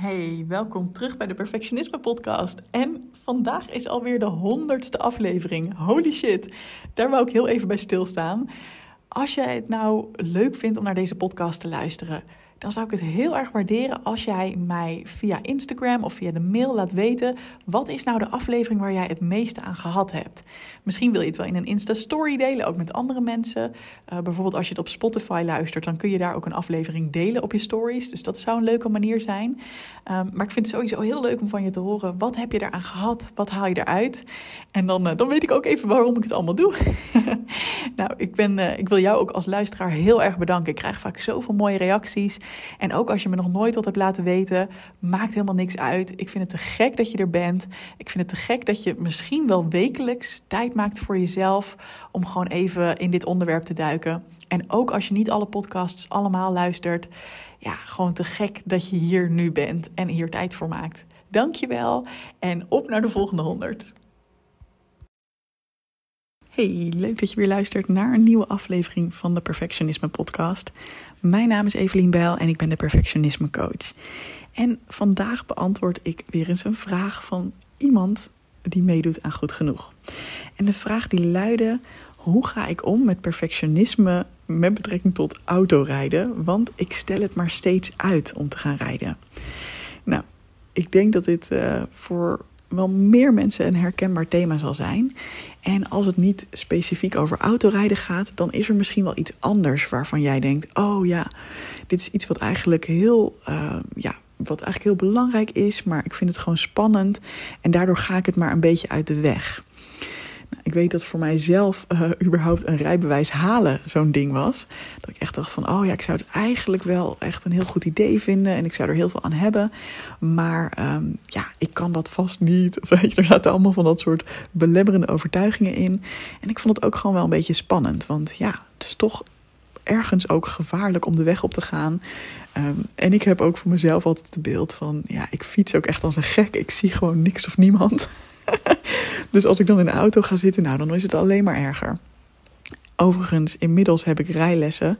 Hey, welkom terug bij de Perfectionisme Podcast. En vandaag is alweer de honderdste aflevering. Holy shit, daar wou ik heel even bij stilstaan. Als jij het nou leuk vindt om naar deze podcast te luisteren, dan zou ik het heel erg waarderen als jij mij via Instagram of via de mail laat weten wat is nou de aflevering waar jij het meeste aan gehad hebt. Misschien wil je het wel in een Insta-story delen, ook met andere mensen. Uh, bijvoorbeeld als je het op Spotify luistert, dan kun je daar ook een aflevering delen op je stories. Dus dat zou een leuke manier zijn. Um, maar ik vind het sowieso heel leuk om van je te horen. Wat heb je eraan gehad? Wat haal je eruit? En dan, uh, dan weet ik ook even waarom ik het allemaal doe. nou, ik, ben, uh, ik wil jou ook als luisteraar heel erg bedanken. Ik krijg vaak zoveel mooie reacties. En ook als je me nog nooit wat hebt laten weten, maakt helemaal niks uit. Ik vind het te gek dat je er bent. Ik vind het te gek dat je misschien wel wekelijks tijd maakt voor jezelf om gewoon even in dit onderwerp te duiken. En ook als je niet alle podcasts allemaal luistert, ja, gewoon te gek dat je hier nu bent en hier tijd voor maakt. Dankjewel en op naar de volgende honderd. Hey, leuk dat je weer luistert naar een nieuwe aflevering van de Perfectionisme Podcast. Mijn naam is Evelien Bijl en ik ben de Perfectionisme Coach. En vandaag beantwoord ik weer eens een vraag van iemand die meedoet aan Goed Genoeg. En de vraag die luidde: hoe ga ik om met perfectionisme met betrekking tot autorijden? Want ik stel het maar steeds uit om te gaan rijden. Nou, ik denk dat dit uh, voor wel meer mensen een herkenbaar thema zal zijn. En als het niet specifiek over autorijden gaat, dan is er misschien wel iets anders waarvan jij denkt: oh ja, dit is iets wat eigenlijk heel, uh, ja, wat eigenlijk heel belangrijk is, maar ik vind het gewoon spannend en daardoor ga ik het maar een beetje uit de weg. Ik weet dat voor mijzelf uh, überhaupt een rijbewijs halen zo'n ding was. Dat ik echt dacht van, oh ja, ik zou het eigenlijk wel echt een heel goed idee vinden. En ik zou er heel veel aan hebben. Maar um, ja, ik kan dat vast niet. Weet je, er zaten allemaal van dat soort belemmerende overtuigingen in. En ik vond het ook gewoon wel een beetje spannend. Want ja, het is toch ergens ook gevaarlijk om de weg op te gaan. Um, en ik heb ook voor mezelf altijd het beeld van, ja, ik fiets ook echt als een gek. Ik zie gewoon niks of niemand. dus als ik dan in de auto ga zitten, nou, dan is het alleen maar erger. Overigens, inmiddels heb ik rijlessen.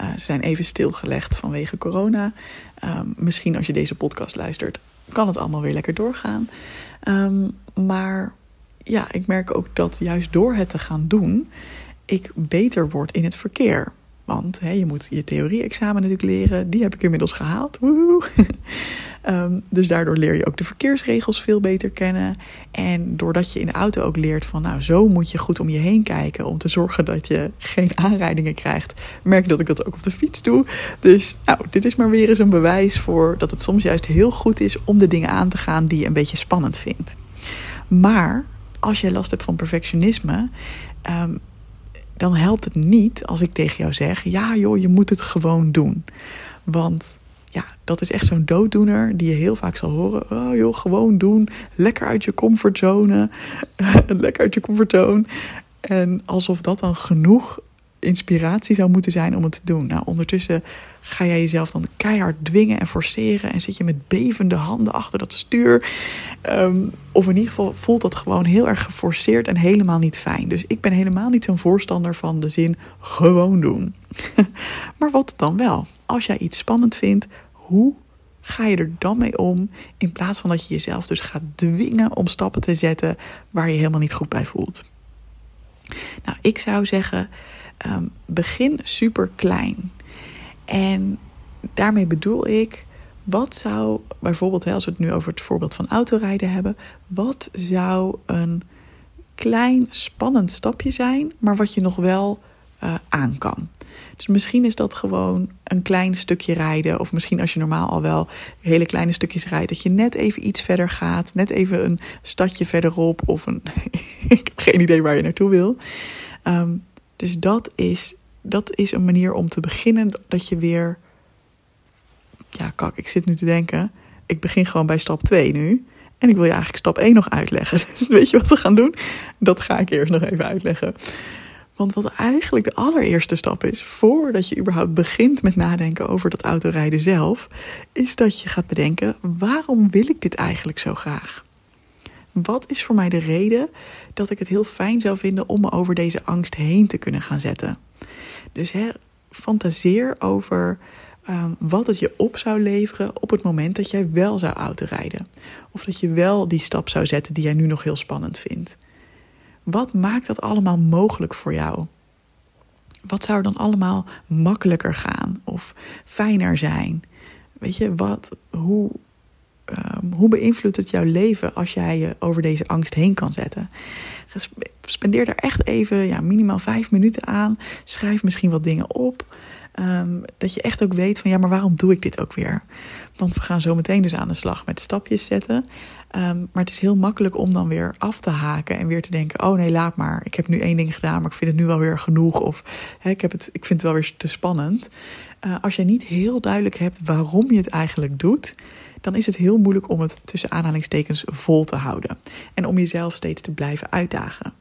Uh, ze zijn even stilgelegd vanwege corona. Um, misschien als je deze podcast luistert, kan het allemaal weer lekker doorgaan. Um, maar ja, ik merk ook dat juist door het te gaan doen, ik beter word in het verkeer. Want hè, je moet je theorie-examen natuurlijk leren. Die heb ik inmiddels gehaald. um, dus daardoor leer je ook de verkeersregels veel beter kennen. En doordat je in de auto ook leert van, nou, zo moet je goed om je heen kijken. Om te zorgen dat je geen aanrijdingen krijgt. Merk ik dat ik dat ook op de fiets doe. Dus nou, dit is maar weer eens een bewijs voor dat het soms juist heel goed is om de dingen aan te gaan die je een beetje spannend vindt. Maar als je last hebt van perfectionisme. Um, dan helpt het niet als ik tegen jou zeg: ja, joh, je moet het gewoon doen. Want ja, dat is echt zo'n dooddoener die je heel vaak zal horen. Oh joh, gewoon doen. Lekker uit je comfortzone. Lekker uit je comfortzone. En alsof dat dan genoeg inspiratie zou moeten zijn om het te doen. Nou, ondertussen ga jij jezelf dan keihard dwingen en forceren en zit je met bevende handen achter dat stuur. Um, of in ieder geval voelt dat gewoon heel erg geforceerd en helemaal niet fijn. Dus ik ben helemaal niet zo'n voorstander van de zin gewoon doen. maar wat dan wel? Als jij iets spannend vindt, hoe ga je er dan mee om? In plaats van dat je jezelf dus gaat dwingen om stappen te zetten waar je helemaal niet goed bij voelt. Nou, ik zou zeggen, um, begin super klein. En daarmee bedoel ik, wat zou bijvoorbeeld, als we het nu over het voorbeeld van autorijden hebben, wat zou een klein spannend stapje zijn, maar wat je nog wel uh, aan kan? Dus misschien is dat gewoon een klein stukje rijden. Of misschien als je normaal al wel hele kleine stukjes rijdt, dat je net even iets verder gaat. Net even een stadje verderop. Of een. ik heb geen idee waar je naartoe wil. Um, dus dat is, dat is een manier om te beginnen dat je weer. Ja, kak, ik zit nu te denken. Ik begin gewoon bij stap 2 nu. En ik wil je eigenlijk stap 1 nog uitleggen. Dus weet je wat we gaan doen? Dat ga ik eerst nog even uitleggen. Want wat eigenlijk de allereerste stap is, voordat je überhaupt begint met nadenken over dat autorijden zelf, is dat je gaat bedenken: waarom wil ik dit eigenlijk zo graag? Wat is voor mij de reden dat ik het heel fijn zou vinden om me over deze angst heen te kunnen gaan zetten? Dus hè, fantaseer over ehm, wat het je op zou leveren op het moment dat jij wel zou autorijden. Of dat je wel die stap zou zetten die jij nu nog heel spannend vindt. Wat maakt dat allemaal mogelijk voor jou? Wat zou er dan allemaal makkelijker gaan of fijner zijn? Weet je, wat, hoe, um, hoe beïnvloedt het jouw leven als jij je over deze angst heen kan zetten? Spendeer daar echt even ja, minimaal vijf minuten aan. Schrijf misschien wat dingen op. Um, dat je echt ook weet van ja, maar waarom doe ik dit ook weer? Want we gaan zo meteen dus aan de slag met stapjes zetten. Um, maar het is heel makkelijk om dan weer af te haken en weer te denken: oh nee, laat maar. Ik heb nu één ding gedaan, maar ik vind het nu wel weer genoeg. Of ik, heb het, ik vind het wel weer te spannend. Uh, als je niet heel duidelijk hebt waarom je het eigenlijk doet, dan is het heel moeilijk om het tussen aanhalingstekens vol te houden. En om jezelf steeds te blijven uitdagen.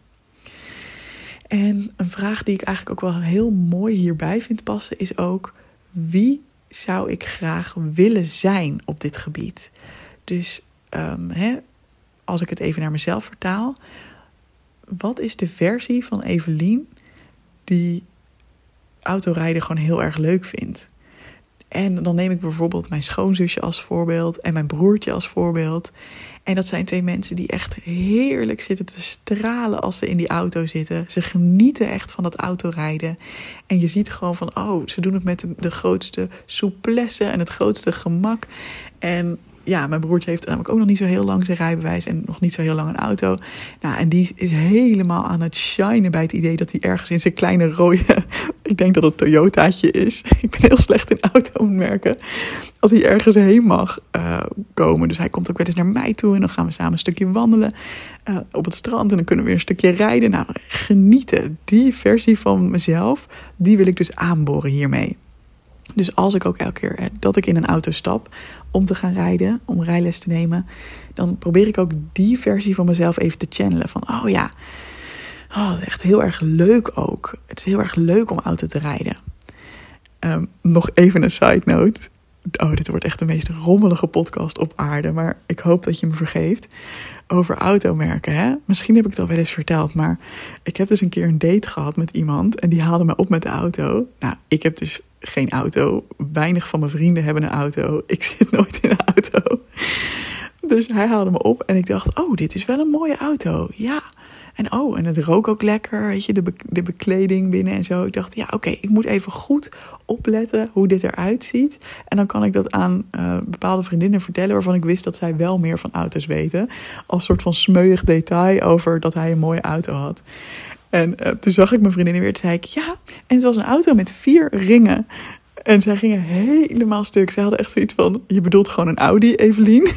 En een vraag die ik eigenlijk ook wel heel mooi hierbij vind passen is ook: wie zou ik graag willen zijn op dit gebied? Dus um, hè, als ik het even naar mezelf vertaal, wat is de versie van Evelien die autorijden gewoon heel erg leuk vindt? En dan neem ik bijvoorbeeld mijn schoonzusje als voorbeeld en mijn broertje als voorbeeld. En dat zijn twee mensen die echt heerlijk zitten te stralen als ze in die auto zitten. Ze genieten echt van dat autorijden. En je ziet gewoon van, oh, ze doen het met de, grootste souplesse en het grootste gemak. En ja, mijn broertje heeft namelijk ook nog niet zo heel lang zijn rijbewijs en nog niet zo heel lang een auto. Nou, en die is helemaal aan het shinen bij het idee dat hij ergens in zijn kleine rode, ik denk dat het Toyotaatje is. Ik ben heel slecht in automerken. Als hij ergens heen mag uh, komen. Dus hij komt ook wel eens naar mij toe en dan gaan we samen een stukje wandelen uh, op het strand en dan kunnen we weer een stukje rijden. Nou, genieten. Die versie van mezelf, die wil ik dus aanboren hiermee. Dus als ik ook elke keer dat ik in een auto stap om te gaan rijden, om rijles te nemen, dan probeer ik ook die versie van mezelf even te channelen. Van oh ja, oh, het is echt heel erg leuk ook. Het is heel erg leuk om auto te rijden. Um, nog even een side note. Oh, dit wordt echt de meest rommelige podcast op aarde, maar ik hoop dat je me vergeeft. Over automerken, hè? Misschien heb ik het al wel eens verteld, maar ik heb dus een keer een date gehad met iemand en die haalde me op met de auto. Nou, ik heb dus geen auto. Weinig van mijn vrienden hebben een auto. Ik zit nooit in een auto. Dus hij haalde me op en ik dacht: Oh, dit is wel een mooie auto. Ja. En oh, en het rook ook lekker, weet je, de, de bekleding binnen en zo. Ik dacht, ja, oké, ik moet even goed opletten hoe dit eruit ziet. En dan kan ik dat aan uh, bepaalde vriendinnen vertellen waarvan ik wist dat zij wel meer van auto's weten. Als soort van smeuig detail over dat hij een mooie auto had. En uh, toen zag ik mijn vriendin weer. Toen zei ik, ja. En het was een auto met vier ringen. En zij gingen helemaal stuk. Ze hadden echt zoiets van, je bedoelt gewoon een Audi, Evelien?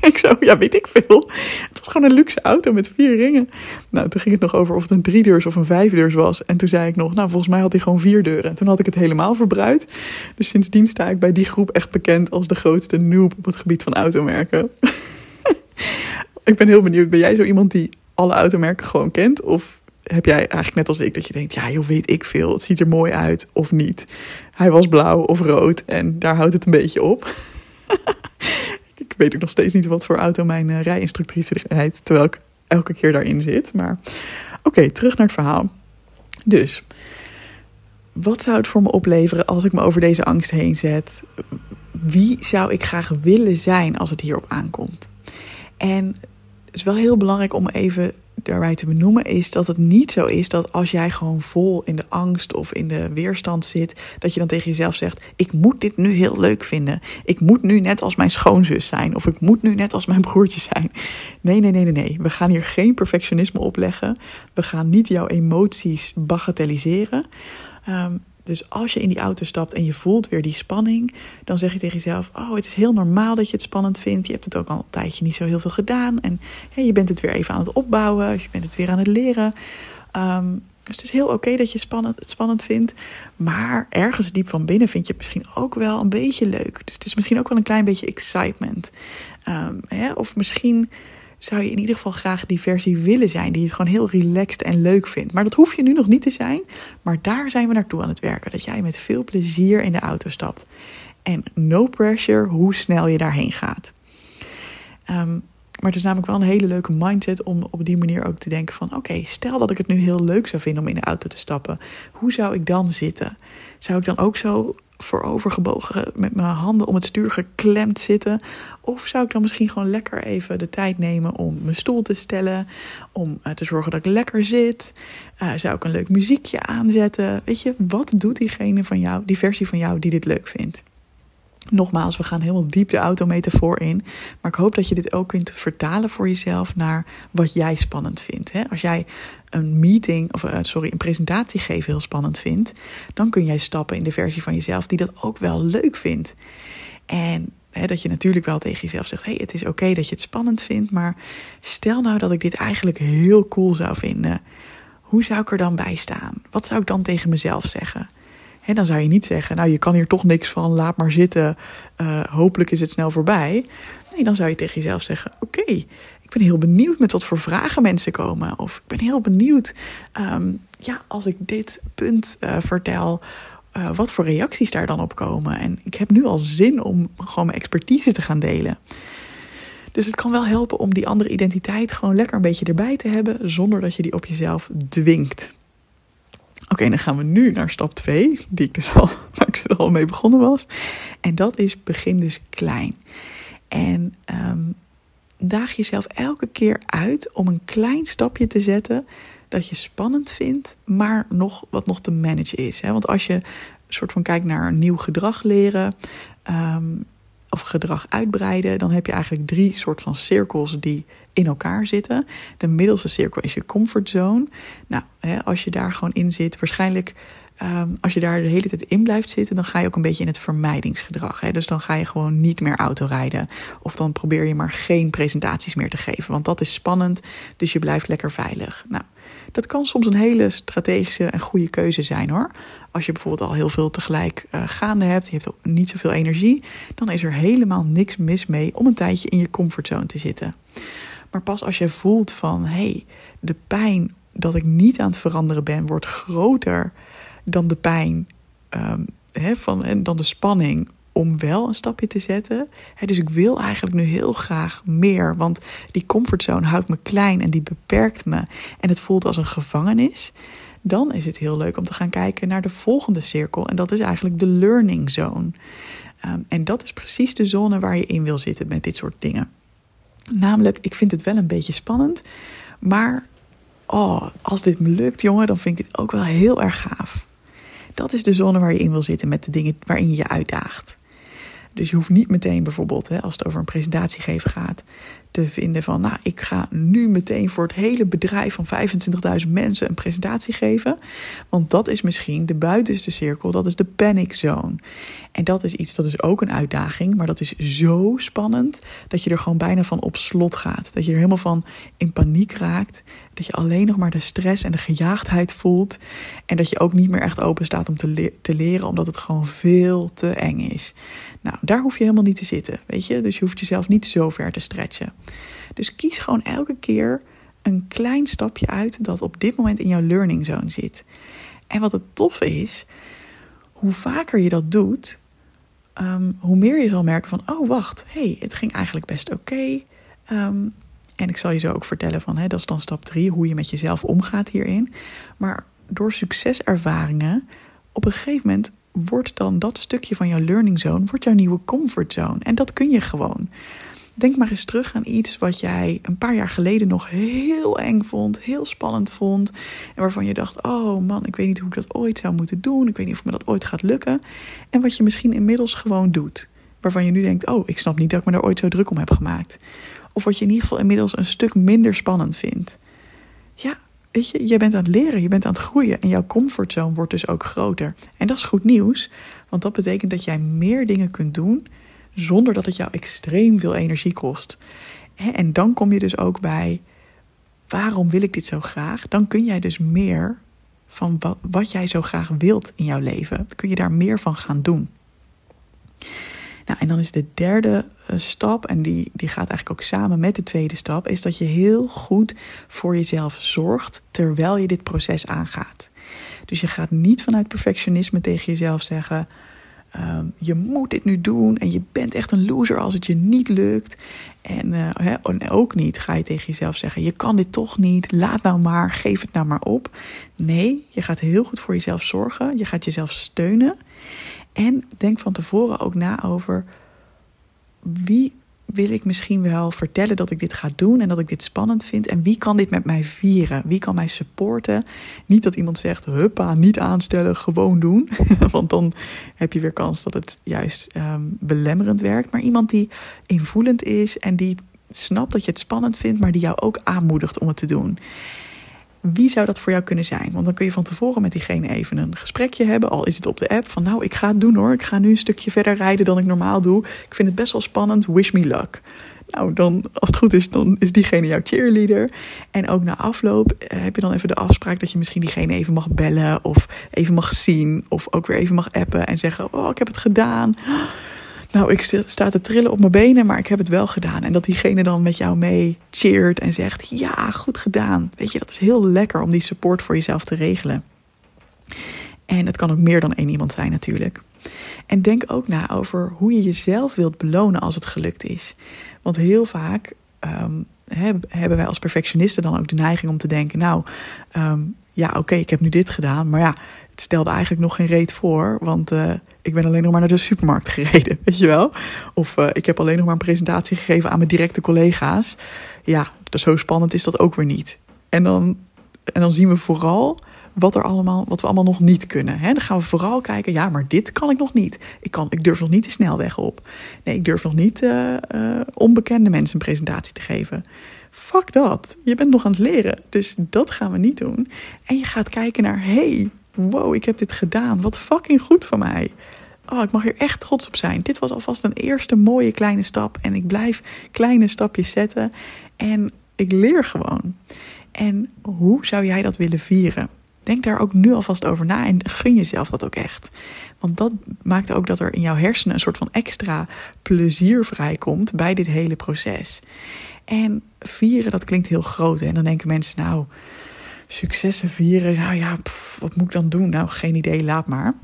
ik zo, ja, weet ik veel. Het was gewoon een luxe auto met vier ringen. Nou, toen ging het nog over of het een driedeurs of een vijfdeurs was. En toen zei ik nog, nou, volgens mij had hij gewoon vier deuren. En toen had ik het helemaal verbruikt. Dus sindsdien sta ik bij die groep echt bekend als de grootste noob op het gebied van automerken. ik ben heel benieuwd, ben jij zo iemand die alle automerken gewoon kent? Of heb jij eigenlijk net als ik dat je denkt, ja joh, weet ik veel, het ziet er mooi uit of niet. Hij was blauw of rood en daar houdt het een beetje op. ik weet ook nog steeds niet wat voor auto mijn uh, rijinstructrice rijdt, terwijl ik elke keer daarin zit. Maar oké, terug naar het verhaal. Dus, wat zou het voor me opleveren als ik me over deze angst heen zet? Wie zou ik graag willen zijn als het hierop aankomt? En is wel heel belangrijk om even daarbij te benoemen is dat het niet zo is dat als jij gewoon vol in de angst of in de weerstand zit, dat je dan tegen jezelf zegt: Ik moet dit nu heel leuk vinden. Ik moet nu net als mijn schoonzus zijn. Of ik moet nu net als mijn broertje zijn. Nee, nee, nee, nee, nee. We gaan hier geen perfectionisme opleggen. We gaan niet jouw emoties bagatelliseren. Um, dus als je in die auto stapt en je voelt weer die spanning, dan zeg je tegen jezelf: Oh, het is heel normaal dat je het spannend vindt. Je hebt het ook al een tijdje niet zo heel veel gedaan. En je bent het weer even aan het opbouwen. Je bent het weer aan het leren. Um, dus het is heel oké dat je het spannend vindt. Maar ergens diep van binnen vind je het misschien ook wel een beetje leuk. Dus het is misschien ook wel een klein beetje excitement. Um, of misschien zou je in ieder geval graag die versie willen zijn. Die het gewoon heel relaxed en leuk vindt. Maar dat hoef je nu nog niet te zijn. Maar daar zijn we naartoe aan het werken. Dat jij met veel plezier in de auto stapt. En no pressure hoe snel je daarheen gaat. Um, maar het is namelijk wel een hele leuke mindset om op die manier ook te denken van... oké, stel dat ik het nu heel leuk zou vinden om in de auto te stappen. Hoe zou ik dan zitten? Zou ik dan ook zo voorovergebogen met mijn handen om het stuur geklemd zitten? Of zou ik dan misschien gewoon lekker even de tijd nemen om mijn stoel te stellen, om uh, te zorgen dat ik lekker zit? Uh, zou ik een leuk muziekje aanzetten? Weet je, wat doet diegene van jou, die versie van jou die dit leuk vindt? Nogmaals, we gaan helemaal diep de autometafoor in. Maar ik hoop dat je dit ook kunt vertalen voor jezelf naar wat jij spannend vindt. Als jij een meeting, of sorry, een presentatie geven heel spannend vindt, dan kun jij stappen in de versie van jezelf die dat ook wel leuk vindt. En dat je natuurlijk wel tegen jezelf zegt: hey, het is oké dat je het spannend vindt, maar stel nou dat ik dit eigenlijk heel cool zou vinden. Hoe zou ik er dan bij staan? Wat zou ik dan tegen mezelf zeggen? Dan zou je niet zeggen, nou je kan hier toch niks van, laat maar zitten, uh, hopelijk is het snel voorbij. Nee, dan zou je tegen jezelf zeggen, oké, ik ben heel benieuwd met wat voor vragen mensen komen. Of ik ben heel benieuwd, um, ja, als ik dit punt uh, vertel, uh, wat voor reacties daar dan op komen. En ik heb nu al zin om gewoon mijn expertise te gaan delen. Dus het kan wel helpen om die andere identiteit gewoon lekker een beetje erbij te hebben, zonder dat je die op jezelf dwingt. Oké, dan gaan we nu naar stap 2, die ik dus al, waar ik dus al mee begonnen was. En dat is begin dus klein. En um, daag jezelf elke keer uit om een klein stapje te zetten dat je spannend vindt, maar nog, wat nog te managen is. Hè? Want als je een soort van kijkt naar nieuw gedrag leren, um, of gedrag uitbreiden, dan heb je eigenlijk drie soort van cirkels die in elkaar zitten. De middelste cirkel is je comfortzone. Nou, hè, als je daar gewoon in zit, waarschijnlijk um, als je daar de hele tijd in blijft zitten, dan ga je ook een beetje in het vermijdingsgedrag. Hè? Dus dan ga je gewoon niet meer autorijden. Of dan probeer je maar geen presentaties meer te geven. Want dat is spannend, dus je blijft lekker veilig. Nou, dat kan soms een hele strategische en goede keuze zijn hoor. Als je bijvoorbeeld al heel veel tegelijk uh, gaande hebt, je hebt ook niet zoveel energie, dan is er helemaal niks mis mee om een tijdje in je comfortzone te zitten. Maar pas als je voelt van hé, hey, de pijn dat ik niet aan het veranderen ben, wordt groter dan de pijn um, van, en dan de spanning om wel een stapje te zetten. dus ik wil eigenlijk nu heel graag meer, want die comfortzone houdt me klein en die beperkt me en het voelt als een gevangenis. Dan is het heel leuk om te gaan kijken naar de volgende cirkel en dat is eigenlijk de learning zone. Um, en dat is precies de zone waar je in wil zitten met dit soort dingen. Namelijk, ik vind het wel een beetje spannend, maar oh, als dit me lukt, jongen, dan vind ik het ook wel heel erg gaaf. Dat is de zone waar je in wil zitten met de dingen waarin je je uitdaagt. Dus je hoeft niet meteen bijvoorbeeld, hè, als het over een presentatie geven gaat, te vinden van, nou, ik ga nu meteen voor het hele bedrijf van 25.000 mensen een presentatie geven. Want dat is misschien de buitenste cirkel, dat is de panic zone. En dat is iets, dat is ook een uitdaging, maar dat is zo spannend dat je er gewoon bijna van op slot gaat. Dat je er helemaal van in paniek raakt. Dat je alleen nog maar de stress en de gejaagdheid voelt. En dat je ook niet meer echt open staat om te, te leren, omdat het gewoon veel te eng is. Nou, daar hoef je helemaal niet te zitten, weet je. Dus je hoeft jezelf niet zo ver te stretchen. Dus kies gewoon elke keer een klein stapje uit dat op dit moment in jouw learning zone zit. En wat het toffe is, hoe vaker je dat doet, um, hoe meer je zal merken van, oh wacht, hey, het ging eigenlijk best oké. Um, en ik zal je zo ook vertellen van, hè, dat is dan stap drie, hoe je met jezelf omgaat hierin. Maar door succeservaringen, op een gegeven moment wordt dan dat stukje van jouw learning zone, wordt jouw nieuwe comfort zone. En dat kun je gewoon. Denk maar eens terug aan iets wat jij een paar jaar geleden nog heel eng vond, heel spannend vond. En waarvan je dacht: oh man, ik weet niet hoe ik dat ooit zou moeten doen. Ik weet niet of me dat ooit gaat lukken. En wat je misschien inmiddels gewoon doet. Waarvan je nu denkt: oh, ik snap niet dat ik me daar ooit zo druk om heb gemaakt. Of wat je in ieder geval inmiddels een stuk minder spannend vindt. Ja, weet je, je bent aan het leren, je bent aan het groeien en jouw comfortzone wordt dus ook groter. En dat is goed nieuws, want dat betekent dat jij meer dingen kunt doen zonder dat het jou extreem veel energie kost. En dan kom je dus ook bij waarom wil ik dit zo graag? Dan kun jij dus meer van wat, wat jij zo graag wilt in jouw leven. kun je daar meer van gaan doen. Nou, en dan is de derde eh, stap, en die, die gaat eigenlijk ook samen met de tweede stap, is dat je heel goed voor jezelf zorgt terwijl je dit proces aangaat. Dus je gaat niet vanuit perfectionisme tegen jezelf zeggen: uh, je moet dit nu doen en je bent echt een loser als het je niet lukt. En, hè, en ook niet ga je tegen jezelf zeggen: je kan dit toch niet, laat nou maar, geef het nou maar op. Nee, je gaat heel goed voor jezelf zorgen, je gaat jezelf steunen. En denk van tevoren ook na over wie wil ik misschien wel vertellen dat ik dit ga doen en dat ik dit spannend vind. En wie kan dit met mij vieren? Wie kan mij supporten? Niet dat iemand zegt, huppa, niet aanstellen, gewoon doen. Want dan heb je weer kans dat het juist um, belemmerend werkt. Maar iemand die invoelend is en die snapt dat je het spannend vindt, maar die jou ook aanmoedigt om het te doen. Wie zou dat voor jou kunnen zijn? Want dan kun je van tevoren met diegene even een gesprekje hebben. Al is het op de app van nou, ik ga het doen hoor. Ik ga nu een stukje verder rijden dan ik normaal doe. Ik vind het best wel spannend. Wish me luck. Nou, dan, als het goed is, dan is diegene jouw cheerleader. En ook na afloop eh, heb je dan even de afspraak dat je misschien diegene even mag bellen. Of even mag zien. Of ook weer even mag appen en zeggen: Oh, ik heb het gedaan nou, ik sta te trillen op mijn benen, maar ik heb het wel gedaan. En dat diegene dan met jou mee cheert en zegt, ja, goed gedaan. Weet je, dat is heel lekker om die support voor jezelf te regelen. En het kan ook meer dan één iemand zijn natuurlijk. En denk ook na over hoe je jezelf wilt belonen als het gelukt is. Want heel vaak um, hebben wij als perfectionisten dan ook de neiging om te denken: Nou, um, ja, oké, ik heb nu dit gedaan, maar ja, stelde eigenlijk nog geen reet voor, want uh, ik ben alleen nog maar naar de supermarkt gereden, weet je wel? Of uh, ik heb alleen nog maar een presentatie gegeven aan mijn directe collega's. Ja, zo spannend is dat ook weer niet. En dan, en dan zien we vooral wat, er allemaal, wat we allemaal nog niet kunnen. Hè? Dan gaan we vooral kijken, ja, maar dit kan ik nog niet. Ik, kan, ik durf nog niet de snelweg op. Nee, ik durf nog niet uh, onbekende mensen een presentatie te geven. Fuck dat. Je bent nog aan het leren. Dus dat gaan we niet doen. En je gaat kijken naar, hey, wow, ik heb dit gedaan. Wat fucking goed van mij. Oh, ik mag hier echt trots op zijn. Dit was alvast een eerste mooie kleine stap. En ik blijf kleine stapjes zetten. En ik leer gewoon. En hoe zou jij dat willen vieren? Denk daar ook nu alvast over na en gun jezelf dat ook echt. Want dat maakt ook dat er in jouw hersenen een soort van extra plezier vrijkomt bij dit hele proces. En vieren, dat klinkt heel groot. En dan denken mensen, nou, successen vieren. Nou ja, wat moet ik dan doen? Nou, geen idee, laat maar.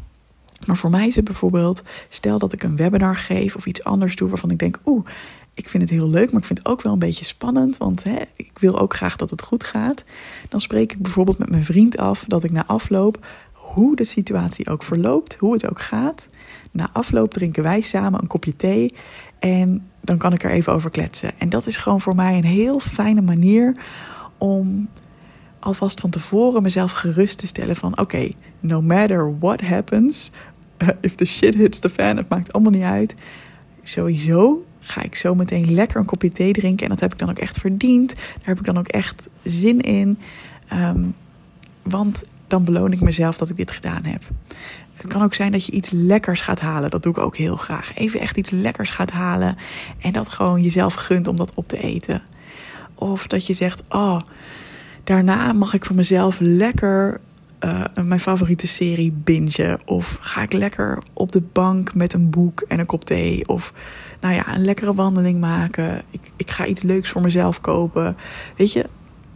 Maar voor mij is het bijvoorbeeld, stel dat ik een webinar geef of iets anders doe waarvan ik denk, oeh, ik vind het heel leuk, maar ik vind het ook wel een beetje spannend, want hè, ik wil ook graag dat het goed gaat. Dan spreek ik bijvoorbeeld met mijn vriend af dat ik na afloop, hoe de situatie ook verloopt, hoe het ook gaat, na afloop drinken wij samen een kopje thee en dan kan ik er even over kletsen. En dat is gewoon voor mij een heel fijne manier om alvast van tevoren mezelf gerust te stellen van oké, no matter what happens, if the shit hits the fan, het maakt allemaal niet uit. Sowieso ga ik zo meteen lekker een kopje thee drinken en dat heb ik dan ook echt verdiend. Daar heb ik dan ook echt zin in. Um, want dan beloon ik mezelf dat ik dit gedaan heb. Het kan ook zijn dat je iets lekkers gaat halen. Dat doe ik ook heel graag. Even echt iets lekkers gaat halen. En dat gewoon jezelf gunt om dat op te eten. Of dat je zegt: Oh, Daarna mag ik van mezelf lekker uh, mijn favoriete serie bingen. Of ga ik lekker op de bank met een boek en een kop thee. Of nou ja, een lekkere wandeling maken. Ik, ik ga iets leuks voor mezelf kopen. Weet je,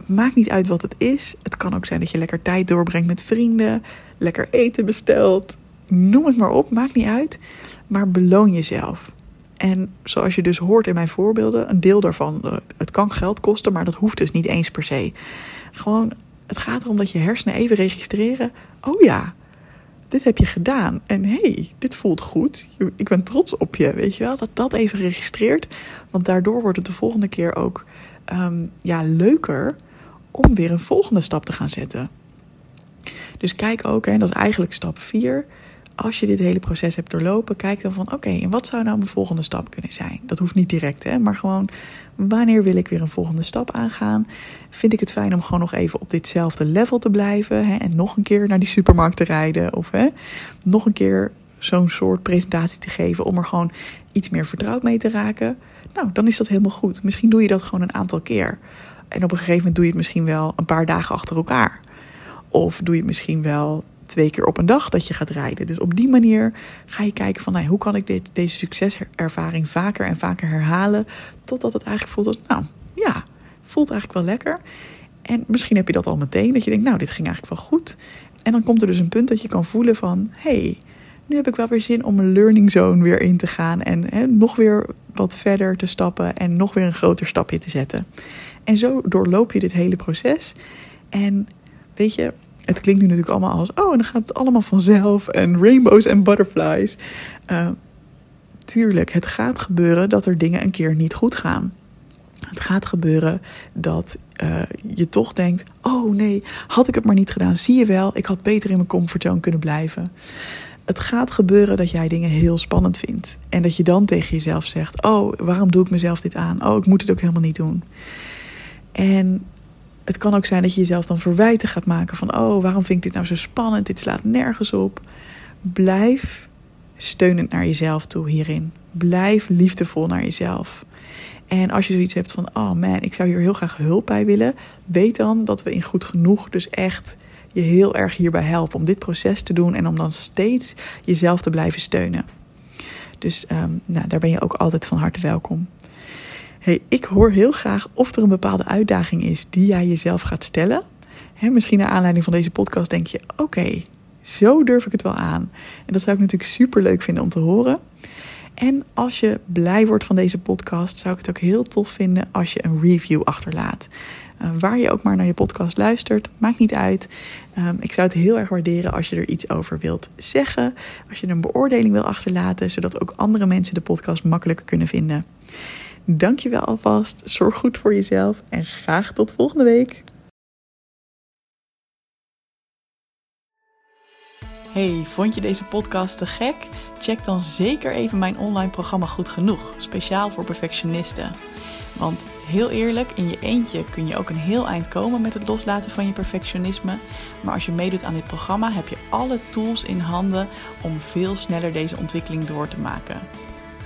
maakt niet uit wat het is. Het kan ook zijn dat je lekker tijd doorbrengt met vrienden. Lekker eten bestelt. Noem het maar op, maakt niet uit. Maar beloon jezelf. En zoals je dus hoort in mijn voorbeelden, een deel daarvan, eh, het kan geld kosten, maar dat hoeft dus niet eens per se. Gewoon, het gaat erom dat je hersenen even registreren. Oh ja, dit heb je gedaan. En hey, dit voelt goed. Ik ben trots op je, weet je wel. Dat dat even registreert. Want daardoor wordt het de volgende keer ook um, ja, leuker om weer een volgende stap te gaan zetten. Dus kijk ook, en dat is eigenlijk stap 4 als je dit hele proces hebt doorlopen, kijk dan van oké, en wat zou nou mijn volgende stap kunnen zijn? Dat hoeft niet direct, hè, maar gewoon wanneer wil ik weer een volgende stap aangaan? Vind ik het fijn om gewoon nog even op ditzelfde level te blijven hè, en nog een keer naar die supermarkt te rijden of hè, nog een keer zo'n soort presentatie te geven om er gewoon iets meer vertrouwd mee te raken? Nou, dan is dat helemaal goed. Misschien doe je dat gewoon een aantal keer. En op een gegeven moment doe je het misschien wel een paar dagen achter elkaar. Of doe je het misschien wel twee keer op een dag dat je gaat rijden. Dus op die manier ga je kijken van nou, hoe kan ik dit, deze succeservaring vaker en vaker herhalen. Totdat het eigenlijk voelt als, nou ja, voelt eigenlijk wel lekker. En misschien heb je dat al meteen, dat je denkt, nou, dit ging eigenlijk wel goed. En dan komt er dus een punt dat je kan voelen van, hey, nu heb ik wel weer zin om een learning zone weer in te gaan. En nog weer wat verder te stappen en nog weer een groter stapje te zetten. En zo doorloop je dit hele proces. En weet je, het klinkt nu natuurlijk allemaal als, oh, en dan gaat het allemaal vanzelf en rainbows en butterflies. Uh, tuurlijk, het gaat gebeuren dat er dingen een keer niet goed gaan. Het gaat gebeuren dat uh, je toch denkt: oh nee, had ik het maar niet gedaan. Zie je wel, ik had beter in mijn comfortzone kunnen blijven. Het gaat gebeuren dat jij dingen heel spannend vindt. En dat je dan tegen jezelf zegt: Oh, waarom doe ik mezelf dit aan? Oh, ik moet het ook helemaal niet doen. En het kan ook zijn dat je jezelf dan verwijten gaat maken van: Oh, waarom vind ik dit nou zo spannend? Dit slaat nergens op. Blijf steunend naar jezelf toe hierin. Blijf liefdevol naar jezelf. En als je zoiets hebt van: Oh man, ik zou hier heel graag hulp bij willen. Weet dan dat we in goed genoeg dus echt je heel erg hierbij helpen om dit proces te doen en om dan steeds jezelf te blijven steunen. Dus um, nou, daar ben je ook altijd van harte welkom. Hey, ik hoor heel graag of er een bepaalde uitdaging is die jij jezelf gaat stellen. He, misschien naar aanleiding van deze podcast denk je: oké, zo durf ik het wel aan. En dat zou ik natuurlijk super leuk vinden om te horen. En als je blij wordt van deze podcast, zou ik het ook heel tof vinden als je een review achterlaat. Uh, waar je ook maar naar je podcast luistert, maakt niet uit. Um, ik zou het heel erg waarderen als je er iets over wilt zeggen. Als je een beoordeling wil achterlaten, zodat ook andere mensen de podcast makkelijker kunnen vinden. Dankjewel alvast. Zorg goed voor jezelf en graag tot volgende week. Hey, vond je deze podcast te gek? Check dan zeker even mijn online programma Goed Genoeg, speciaal voor perfectionisten. Want heel eerlijk, in je eentje kun je ook een heel eind komen met het loslaten van je perfectionisme. Maar als je meedoet aan dit programma, heb je alle tools in handen om veel sneller deze ontwikkeling door te maken.